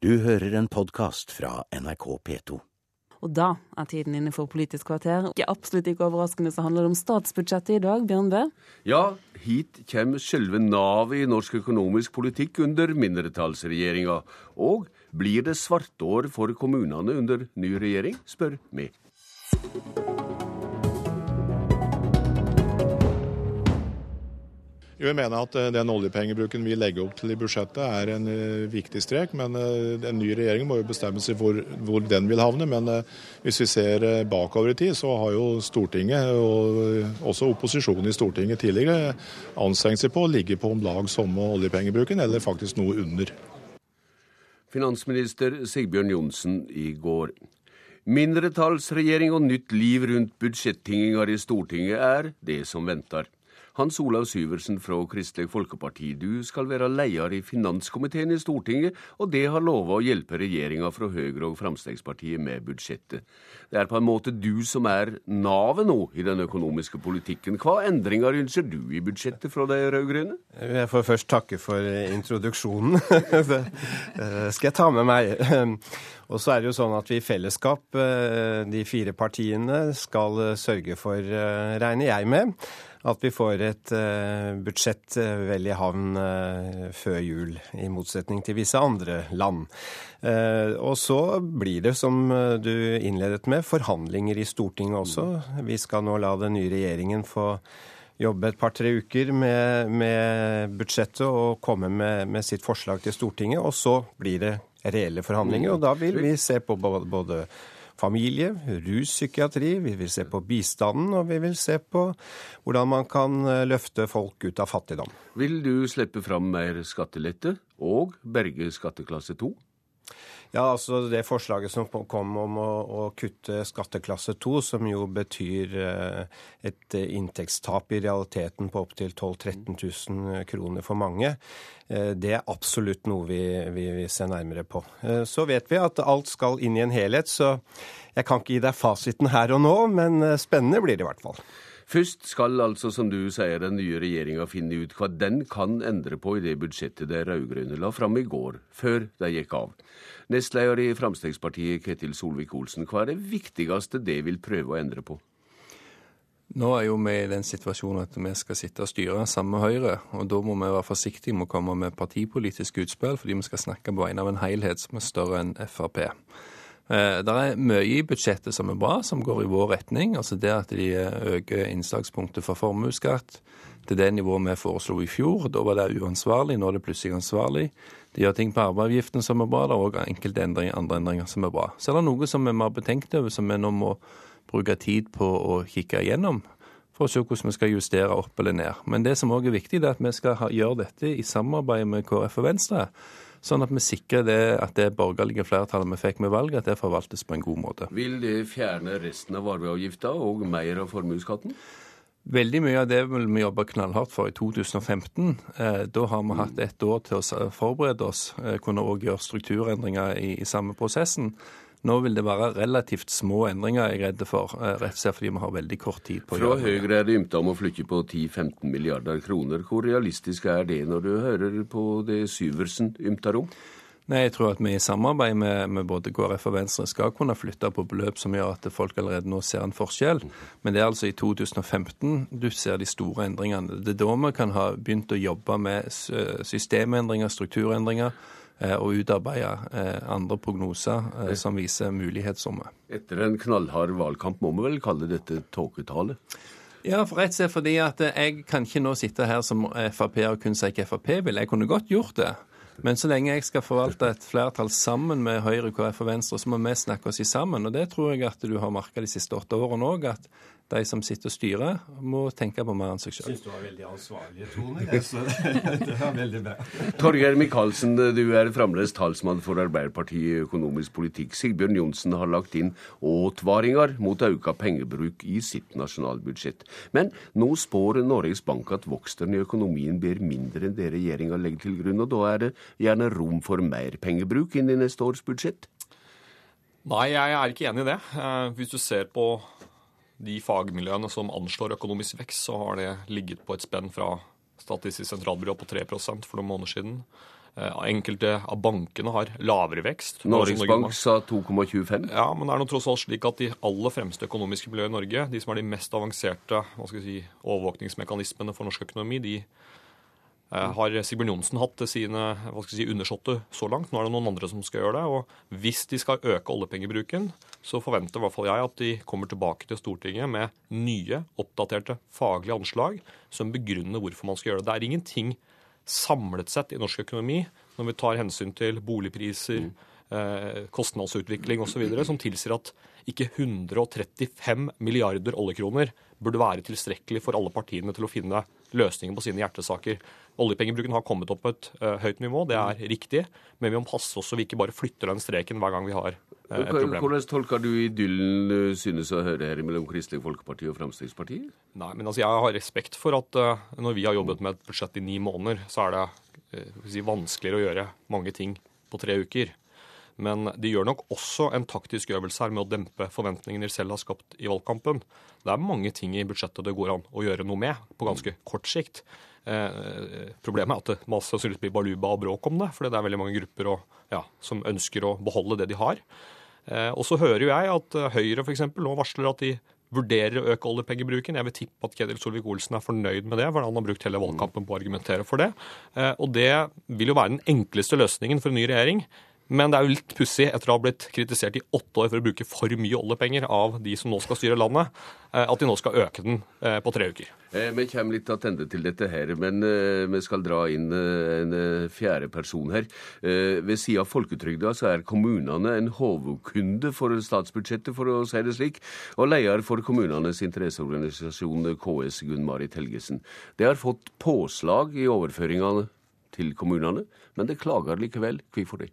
Du hører en podkast fra NRK P2. Og da er tiden inne for Politisk kvarter. Ikke absolutt ikke overraskende så handler det om statsbudsjettet i dag, Bjørn Bø. Ja, hit kommer selve navet i norsk økonomisk politikk under mindretallsregjeringa. Og blir det svartår for kommunene under ny regjering, spør vi. Jeg mener at eh, den oljepengebruken vi legger opp til i budsjettet er en uh, viktig strek. Men uh, en ny regjering må jo bestemme seg hvor, hvor den vil havne. Men hvis vi ser bakover i tid, så har jo Stortinget, og også opposisjonen i Stortinget tidligere, anstrengt seg på å ligge på om lag samme oljepengebruken, eller faktisk noe under. Finansminister Sigbjørn Johnsen i går. Mindretallsregjering og nytt liv rundt budsjettinginger i Stortinget er det som venter. Hans Olav Syversen fra Kristelig Folkeparti, du skal være leder i finanskomiteen i Stortinget, og det har lova å hjelpe regjeringa fra Høyre og Fremskrittspartiet med budsjettet. Det er på en måte du som er navet nå i den økonomiske politikken. Hva endringer ønsker du i budsjettet fra de rød-grønne? Jeg får først takke for introduksjonen. det skal jeg ta med meg. Og så er det jo sånn at vi i fellesskap, eh, de fire partiene, skal sørge for, eh, regner jeg med, at vi får et uh, budsjett uh, vel i havn uh, før jul, i motsetning til visse andre land. og så blir det, som du innledet med, forhandlinger i Stortinget også. Vi skal nå la den nye regjeringen få jobbe et par-tre uker med, med, budsjettet og komme med, med, sitt forslag til Stortinget. Og så blir det reelle forhandlinger, og da vil vi se på både familie, ruspsykiatri, vi vil se på bistanden, og vi vil se på hvordan man kan eh, løfte folk ut av fattigdom. Vil du slippe fram mer skattelette og berge skatteklasse 2? Ja, altså Det forslaget som kom om å, å kutte skatteklasse 2, som jo betyr eh, et inntektstap i realiteten på opptil 12 000-13 000 kroner for mange, eh, det er absolutt noe vi, vi, vi ser nærmere på. Eh, så vet vi at alt skal inn i en helhet, så jeg kan ikke gi deg fasiten her og nå, men spennende blir det i hvert fall. Først skal altså, som du sier, den nye regjeringa finne ut hva den kan endre på i det budsjettet de rød-grønne la fram i går, før de gikk av. Nestleder i Fremskrittspartiet, Ketil Solvik-Olsen, hva er det viktigste det vil prøve å endre på? Nå er jo vi i den situasjonen at vi skal sitte og styre sammen med Høyre. og Da må vi være forsiktige med å komme med partipolitiske utspill, fordi vi skal snakke på vegne av en helhet som er større enn Frp. Eh, det er mye i budsjettet som er bra, som går i vår retning. Altså det at de øker innslagspunktet for formuesskatt til det nivået vi foreslo i fjor. Da var det uansvarlig, nå er det plutselig ansvarlig. De gjør ting på arveavgiften som er bra. Det er òg enkelte endringer, andre endringer som er bra. Så er det noe som vi har betenkt over, som vi nå må bruke tid på å kikke igjennom for å se hvordan vi skal justere opp eller ned. Men det som òg er viktig, er at vi skal gjøre dette i samarbeid med KrF og Venstre. Sånn at vi sikrer det, at det borgerlige flertallet vi fikk med valget, at det forvaltes på en god måte. Vil det fjerne resten av arveavgifta og mer av formuesskatten? Veldig mye av det vil vi jobbe knallhardt for i 2015. Eh, da har vi hatt ett år til å forberede oss, eh, kunne òg gjøre strukturendringer i, i, samme prosessen. Nå vil det være relativt små endringer, jeg er redd for, eh, rett og slett fordi vi har veldig kort tid på å gjøre det. Fra Høyre er det ymta om å flytte på 10-15 milliarder kroner. Hvor realistisk er det når du hører på det Syversen ymter om? Nei, Jeg tror at vi i samarbeid med, med, både KrF og Venstre skal kunne flytte på beløp som gjør at folk allerede nå ser en forskjell. Men det er altså i 2015 du ser de store endringene. Det er da vi kan ha begynt å jobbe med systemendringer, strukturendringer og utarbeide eh, andre prognoser eh, som viser mulighetsrommet. Etter en knallhard valgkamp må vi vel kalle dette tåketale? Ja, for rett og slett fordi at jeg kan ikke nå sitte her som Frp og kun si hva Frp vil. Jeg kunne godt gjort det. Men så lenge jeg skal forvalte et flertall sammen med Høyre, KrF og Venstre, så må vi snakke oss sammen. Og det tror jeg at du har merka de siste åtte årene òg, at de som sitter og styrer, må tenke på mer enn seg sjøl. Syns du har veldig ansvarlige toner, jeg, Så det var veldig bra. Torgeir Micaelsen, du er fremdeles talsmann for Arbeiderpartiet i økonomisk politikk. Sigbjørn Johnsen har lagt inn advaringer mot økt pengebruk i sitt nasjonalbudsjett. Men nå spår Norges Bank at voksten i økonomien blir mindre enn det regjeringa legger til grunn, og da er det gjerne rom for mer pengebruk inn i neste års budsjett? Nei, jeg er ikke enig i det. Eh, hvis du ser på de fagmiljøene som anslår økonomisk vekst, så har det ligget på et spenn fra Statistisk sentralbyrå på 3% for noen måneder siden, Enkelte av bankene har lavere vekst. Norges Bank sa 2,25. Ja, men det er noe tross alt slik at de aller fremste økonomiske miljøene i Norge, de som er de mest avanserte hva skal si, overvåkningsmekanismene for norsk økonomi, de Eh, har Sigbjørn Johnsen hatt sine si, undersåtte så langt. Nå er det noen andre som skal gjøre det. og Hvis de skal øke oljepengebruken, så forventer i hvert fall jeg at de kommer tilbake til Stortinget med nye, oppdaterte faglige anslag som begrunner hvorfor man skal gjøre det. Det er ingenting samlet sett i norsk økonomi, når vi tar hensyn til boligpriser, eh, kostnadsutvikling osv., som tilsier at ikke 135 milliarder oljekroner burde være tilstrekkelig for alle partiene til å finne løsninger på sine hjertesaker. Oljepengebruken har kommet opp på et uh, høyt nivå, det er riktig, men vi må passe oss så vi ikke bare flytter den streken hver gang vi har uh, et problem. Hvordan tolker du idyllen du synes å høre her mellom Kristelig Folkeparti og Fremskrittspartiet? Nei, men altså, Jeg har respekt for at når vi har jobbet med et budsjett i ni måneder, så er det si, vanskeligere å gjøre mange ting på tre uker. Men de gjør nok også en taktisk øvelse her med å dempe forventningene de selv har skapt i valgkampen. Det er mange ting i budsjettet det går an å gjøre noe med på ganske kort sikt. Eh, problemet er at det masse sannsynligvis blir baluba og bråk om det, fordi det er veldig mange grupper og, ja, som ønsker å beholde det de har. Eh, og så hører jo jeg at eh, Høyre f.eks. nå varsler at de vurderer å øke oljepengebruken. Jeg vil tippe at Ketil Solvik-Olsen er fornøyd med det, for han har brukt hele valgkampen på å argumentere for det. Eh, og det vil jo være den enkleste løsningen for en ny regjering. Men det er jo litt pussig, etter å ha blitt kritisert i åtte år for å bruke for mye oljepenger av de som nå skal styre landet, eh, at de nå skal øke den eh, på tre uker. Eh, vi kommer litt tilbake til dette her, men vi skal dra inn en fjerde person her. Ved siden av folketrygda så er kommunene en hovedkunde for statsbudsjettet, for å si det slik. Og leder for kommunenes interesseorganisasjon KS, Gunn Marit Helgesen. Det har fått påslag i overføringene til kommunene, men det klager likevel. Hvorfor det?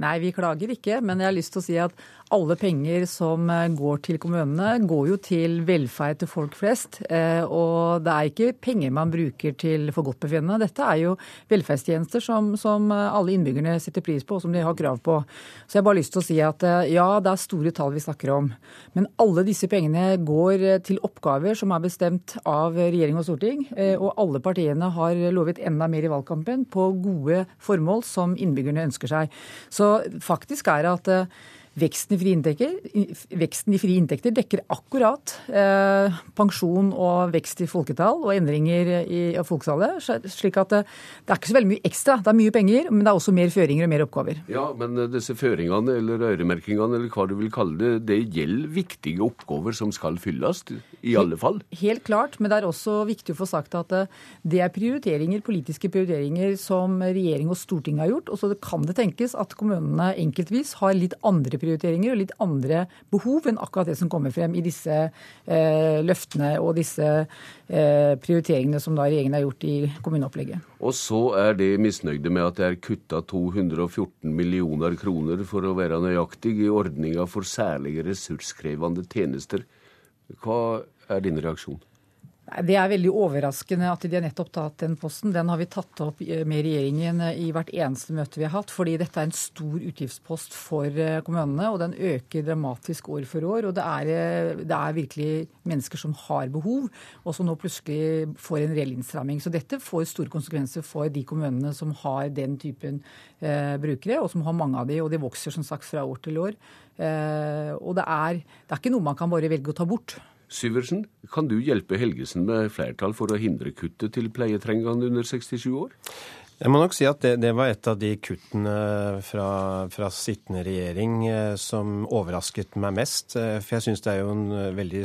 Nei, vi klager ikke, men jeg har lyst til å si at alle penger som eh, går til kommunene, går jo til velferd til folk flest. Eh, og det er ikke penger man bruker til forgodtbefinnende. Dette er jo velferdstjenester som, som, alle innbyggerne setter pris på, og som de har krav på. Så jeg har bare lyst til å si at eh, ja, det er store tall vi snakker om. Men alle disse pengene går til oppgaver som er bestemt av regjering og storting. Og alle partiene har lovet enda mer i valgkampen på gode formål som innbyggerne ønsker seg. Så faktisk er at Veksten i frie inntekter, fri inntekter dekker akkurat eh, pensjon og vekst i folketall og endringer i folketallet. slik at det, eh, det, er ikke så veldig mye ekstra. Det er mye penger, men det er også mer føringer og mer oppgaver. Ja, men eh, disse føringene eller øremerkingene eller hva du vil kalle det, det gjelder viktige oppgaver som skal fylles, i alle fall? Helt, helt klart, men det er også viktig å få sagt at eh, det er prioriteringer, politiske prioriteringer som regjering og storting har gjort. Og så kan det tenkes at kommunene enkeltvis har litt andre prioriteringer og litt andre behov enn akkurat det som kommer frem i disse eh, løftene og disse eh, prioriteringene som da regjeringen har gjort i kommuneopplegget. Og så er det misnøyde med at det er kutta 214 millioner kroner for å være nøyaktig i ordninga for særlig ressurskrevende tjenester. Hva er din reaksjon? Det er veldig overraskende at de har nettopp tatt den posten. Den har vi tatt opp med regjeringen i hvert eneste møte vi har hatt. Fordi dette er en stor utgiftspost for eh, kommunene, og den øker dramatisk år for år. Og det er, eh, det er virkelig mennesker som har behov, og som nå plutselig får en reell innstramming. Så dette får store konsekvenser for de kommunene som har den typen eh, brukere, og som har mange av de, og de vokser som sagt fra år til år. Eh, og det er, det er ikke noe man kan bare velge å ta bort. Syversen, kan du hjelpe Helgesen med flertall for å hindre kuttet til pleietrengende under 67 år? Jeg må nok si at det, det var et av de kuttene fra, fra, sittende regjering eh, som overrasket meg mest. Eh, for jeg syns det er jo en eh, veldig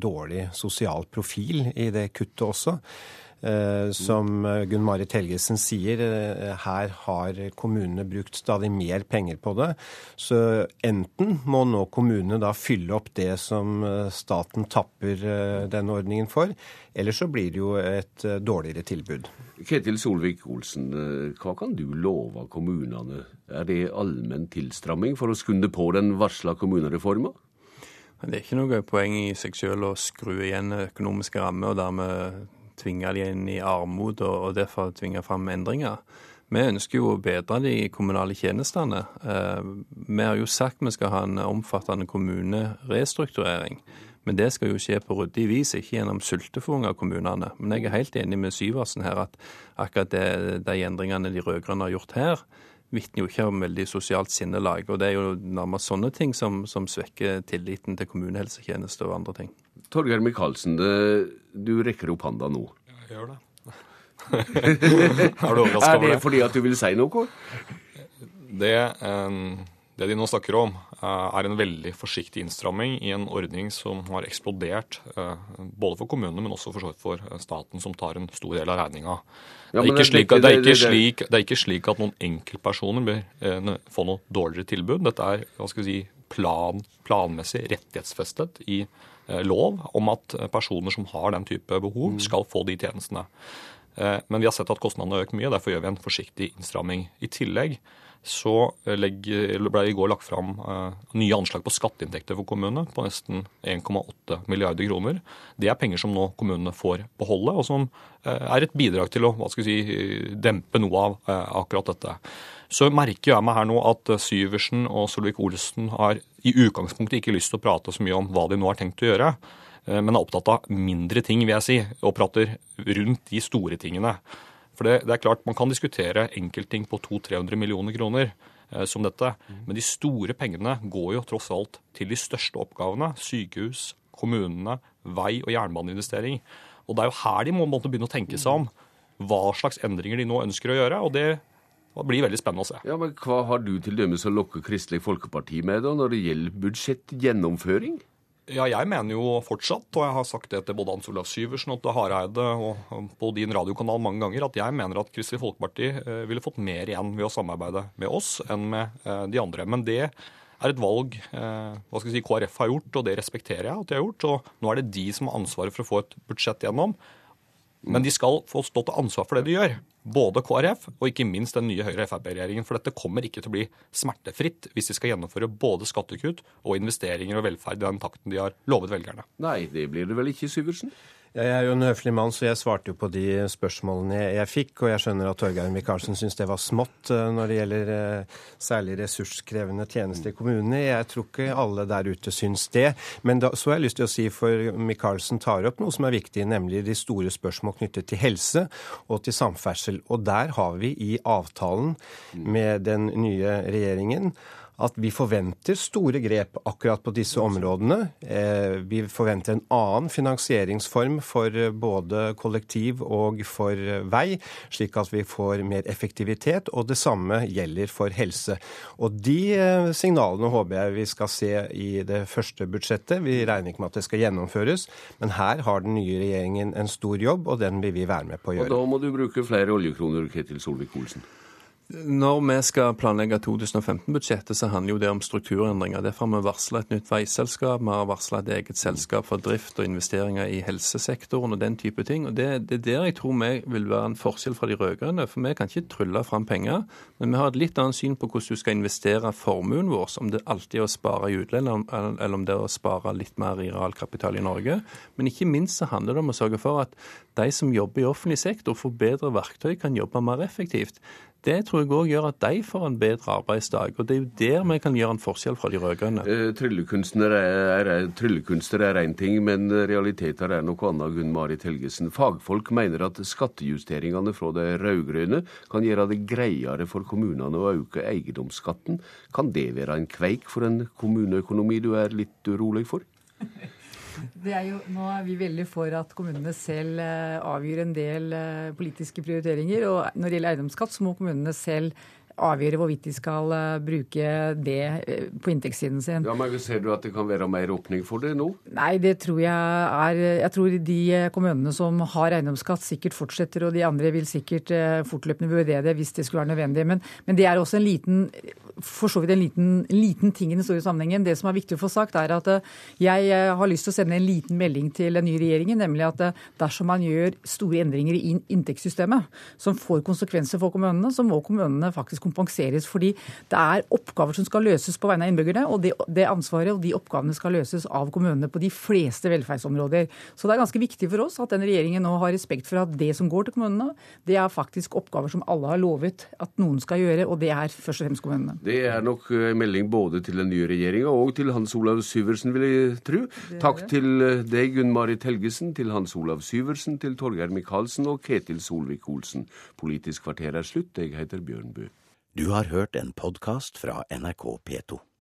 dårlig sosial profil i det kuttet også. Eh, som eh, Gunn Marit Helgesen sier, eh, her har kommunene brukt stadig mer penger på det. Så enten må nå kommunene da fylle opp det som staten tapper denne ordningen for, eller så blir det jo et dårligere tilbud. Ketil Solvik-Olsen, hva kan du love kommunene? Er det allmenn tilstramming for å skunde på den varsla kommunereforma? Det er ikke noe poeng i seg selv å skru igjen økonomiske rammer og dermed tvinge de inn i armod og, og derfor tvinge fram endringer. Vi ønsker jo å bedre de kommunale tjenestene. Eh, vi har jo sagt vi skal ha en omfattende kommunerestrukturering. Men det skal jo skje på ryddig vis, ikke gjennom sultefòring av kommunene. Men jeg er helt enig med Syversen her at akkurat det, de endringene de rød-grønne har gjort her, vitner jo ikke om veldig sosialt sinnelag. Og det er jo nærmest sånne ting som, som svekker tilliten til kommunehelsetjeneste og andre ting. Torgeir Micaelsen, du rekker opp handa nå. Jeg gjør det. er, du er det fordi at du vil si noe? Det, det de nå snakker om, eh, er en veldig forsiktig innstramming i en ordning som har eksplodert eh, både for kommunene, men også for, for staten, som tar en stor del av regninga. Ja, det, det, det, er ikke slik at noen enkeltpersoner bør eh, få noe dårligere tilbud. Dette er hva skal vi si, plan, planmessig rettighetsfestet i eh, lov om at personer som har den type behov, mm. skal få de tjenestene. Eh, men vi har sett at kostnadene har økt mye, derfor gjør vi en forsiktig innstramming. I tillegg så ble det i går lagt fram nye anslag på skatteinntekter for kommunene på nesten 1,8 milliarder kroner. Det er penger som nå kommunene får beholde, og som er et bidrag til å si, dempe noe av akkurat dette. Så merker jeg meg her nå at Syversen og Solvik-Olsen har i utgangspunktet ikke lyst til å prate så mye om hva de nå har tenkt å gjøre. Eh, men er opptatt av mindre ting, vil jeg si, og prater rundt de store tingene. For det, det er klart, Man kan diskutere enkeltting på 200-300 millioner kroner eh, som dette, men de store pengene går jo tross alt til de største oppgavene. Sykehus, kommunene, vei- og jernbaneinvestering. Og Det er jo her de må begynne å tenke seg om hva slags endringer de nå ønsker å gjøre. og det blir veldig spennende å se. Ja, men Hva har du til dømes å lokke Kristelig Folkeparti med da, når det gjelder budsjettgjennomføring? Ja, jeg mener jo fortsatt, og jeg har sagt det til både Hans Olav Syversen og til Hareide og på din radiokanal mange ganger, at jeg mener at Kristelig Folkeparti eh, ville fått mer igjen ved å samarbeide med oss enn med eh, de andre. Men det er et valg eh, hva skal jeg si, KrF har gjort, og det respekterer jeg at de har gjort. Og nå er det de som har ansvaret for å få et budsjett gjennom. Men de skal få stå til ansvar for det de gjør både KrF og ikke minst den nye Høyre-Frp-regjeringen. For dette kommer ikke til å bli smertefritt hvis de skal gjennomføre både skattekutt og investeringer og velferd i den takten de har lovet velgerne. Nei, det blir det vel ikke, Syversen? Jeg er jo en høflig mann, så jeg svarte jo på de spørsmålene jeg, fikk. Og jeg skjønner at Torgeir Micaelsen syns det var smått eh, når det gjelder eh, særlig ressurskrevende tjenester i kommunene. Jeg tror ikke alle der ute syns det. Men da, så har jeg lyst til å si, for Micaelsen tar opp noe som er viktig, nemlig de store spørsmål knyttet til helse og til samferdsel. Og der har vi i avtalen med den nye regjeringen at vi forventer store grep akkurat på disse områdene. Eh, vi forventer en annen finansieringsform for eh, både kollektiv og for eh, vei, slik at vi får mer effektivitet. Og det samme gjelder for helse. Og de signalene håper jeg vi skal se i det første budsjettet. Vi regner ikke med at det skal gjennomføres, men her har den nye regjeringen en stor jobb, og den vil vi være med på å gjøre. Og da må du bruke flere oljekroner, Ketil Solvik-Olsen. Når vi skal planlegge 2015-budsjettet, så handler jo det om strukturendringer. Derfor har vi varsla et nytt veiselskap, vi har varsla et eget selskap for drift og investeringer i helsesektoren og den type ting. Og Det er der jeg tror vi vil være en forskjell fra de rød-grønne. For vi kan ikke trylle fram penger, men vi har et litt annet syn på hvordan du skal investere formuen vår. Om det alltid er å spare i utlandet, eller om det er å spare litt mer i realkapital i Norge. Men ikke minst så handler det om å sørge for at de som jobber i offentlig sektor, får bedre verktøy, kan jobbe mer effektivt. Det tror jeg òg gjør at de får en bedre arbeidsdag. Og det er jo der vi kan gjøre en forskjell fra de rød-grønne. Eh, tryllekunster er én ting, men realiteter er noe annet, Gunn Marit Helgesen. Fagfolk mener at skattejusteringene fra de rød-grønne kan gjøre det greiere for kommunene å øke eiendomsskatten. Kan det være en kveik for en kommuneøkonomi du er litt urolig for? Er jo, nå er vi veldig for at kommunene selv eh, avgjør en del eh, politiske prioriteringer. Og når det gjelder eiendomsskatt, så må kommunene selv avgjøre hvorvidt de skal uh, bruke det på inntektssiden sin. Ja, men Ser du at det kan være mer åpning for det nå? Nei, det tror jeg er Jeg tror de kommunene som har eiendomsskatt sikkert fortsetter, og de andre vil sikkert fortløpende vurdere det hvis det skulle være nødvendig. Men, men, det er også en liten for så vidt en liten, liten ting i den store sammenhengen. Det som er viktig å få sagt, er at jeg har lyst til å sende en liten melding til den nye regjeringen, nemlig at dersom man gjør store endringer i inntektssystemet som får konsekvenser for kommunene, så må kommunene faktisk kompenseres. Fordi det er oppgaver som skal løses på vegne av innbyggerne, og det, det, ansvaret og de oppgavene skal løses av kommunene på de fleste velferdsområder. Så det er ganske viktig for oss at denne regjeringen nå har respekt for at det som går til kommunene, det er faktisk oppgaver som alle har lovet at noen skal gjøre, og det er først og fremst kommunene. Det er nok en eh, melding både til den nye regjeringa og til Hans Olav Syversen, vil jeg tro. Takk til eh, deg, Gunn Marit Helgesen, til Hans Olav Syversen, til Torgeir Micaelsen og Ketil Solvik-Olsen. Politisk kvarter er slutt. Jeg heter Bjørn Bø. Du har hørt en podkast fra NRK P2.